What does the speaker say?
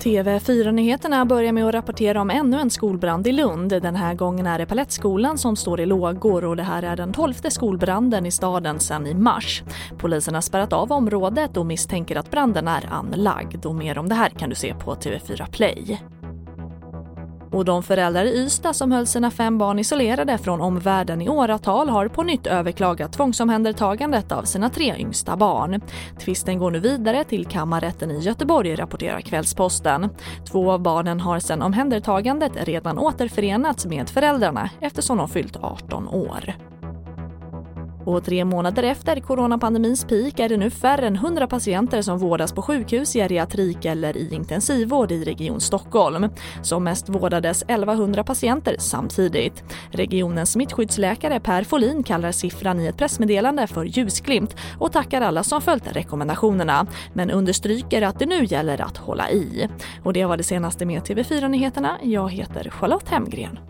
TV4-nyheterna börjar med att rapportera om ännu en skolbrand i Lund. Den här gången är det Palettskolan som står i lågor och det här är den tolfte skolbranden i staden sedan i mars. Polisen har spärrat av området och misstänker att branden är anlagd. Och mer om det här kan du se på TV4 Play. Och de föräldrar i Ystad som höll sina fem barn isolerade från omvärlden i åratal har på nytt överklagat tvångsomhändertagandet av sina tre yngsta barn. Tvisten går nu vidare till kammarrätten i Göteborg, rapporterar Kvällsposten. Två av barnen har sedan omhändertagandet redan återförenats med föräldrarna eftersom de fyllt 18 år. Och tre månader efter coronapandemins peak är det nu färre än 100 patienter som vårdas på sjukhus, geriatrik eller i intensivvård i Region Stockholm. Som mest vårdades 1100 patienter samtidigt. Regionens smittskyddsläkare Per Folin kallar siffran i ett pressmeddelande för ljusglimt och tackar alla som följt rekommendationerna, men understryker att det nu gäller att hålla i. Och det var det senaste med TV4 Nyheterna. Jag heter Charlotte Hemgren.